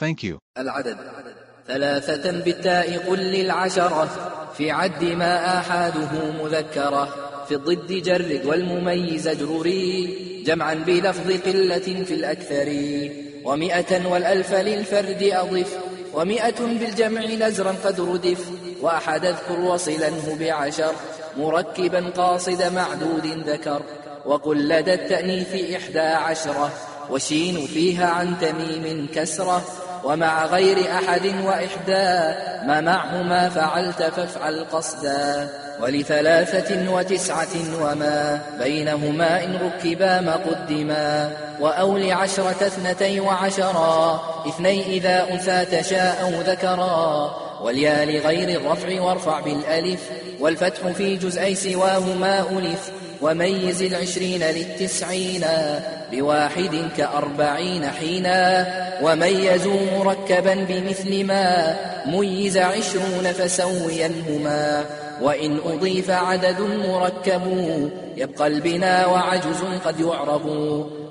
Thank you. العدد. ثلاثة بالتاء قل للعشرة. في عد ما آحاده مذكرة. في الضد جرد والمميز اجرري جمعا بلفظ قلة في الأكثر. ومئة والألف للفرد أضف. ومئة بالجمع نزرا قد ردف. وأحد أذكر وصلنه بعشر. مركبا قاصد معدود ذكر. وقل لدى التأنيث إحدى عشرة. وشين فيها عن تميم كسرة. ومع غير أحد وإحدى ما معهما فعلت فافعل قصدا. ولثلاثة وتسعة وما بينهما إن ركبا ما قدما. وأول عشرة اثنتي وعشرا إثني إذا أنثى تشاء ذكرا. واليا لغير الرفع وارفع بالألف والفتح في جزئي سواهما ألف. وميز العشرين للتسعين بواحد كأربعين حينا وميزوا مركبا بمثل ما ميز عشرون فسوينهما وإن أضيف عدد مركب يبقى البنا وعجز قد يعرب.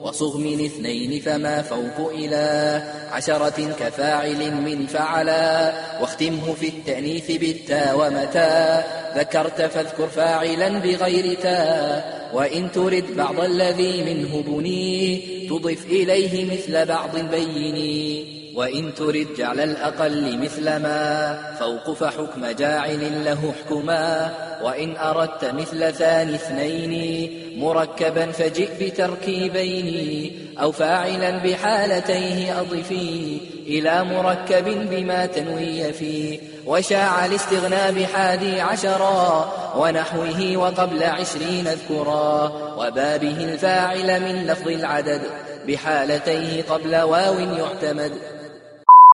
وصغ من اثنين فما فوق إلى عشرة كفاعل من فعلا واختمه في التأنيث بالتا ومتى ذكرت فاذكر فاعلا بغير تا. وإن ترد بعض الذي منه بني تضف إليه مثل بعض بيني. وإن ترد جعل الأقل مثل ما فوق فحكم جاعل له حكما وإن أردت مثل ثاني اثنين مركبا فجئ بتركيبين أو فاعلا بحالتيه أضفي إلى مركب بما تنوي فيه وشاع الاستغنى بحادي عشرا ونحوه وقبل عشرين اذكرا وبابه الفاعل من لفظ العدد بحالتيه قبل واو يعتمد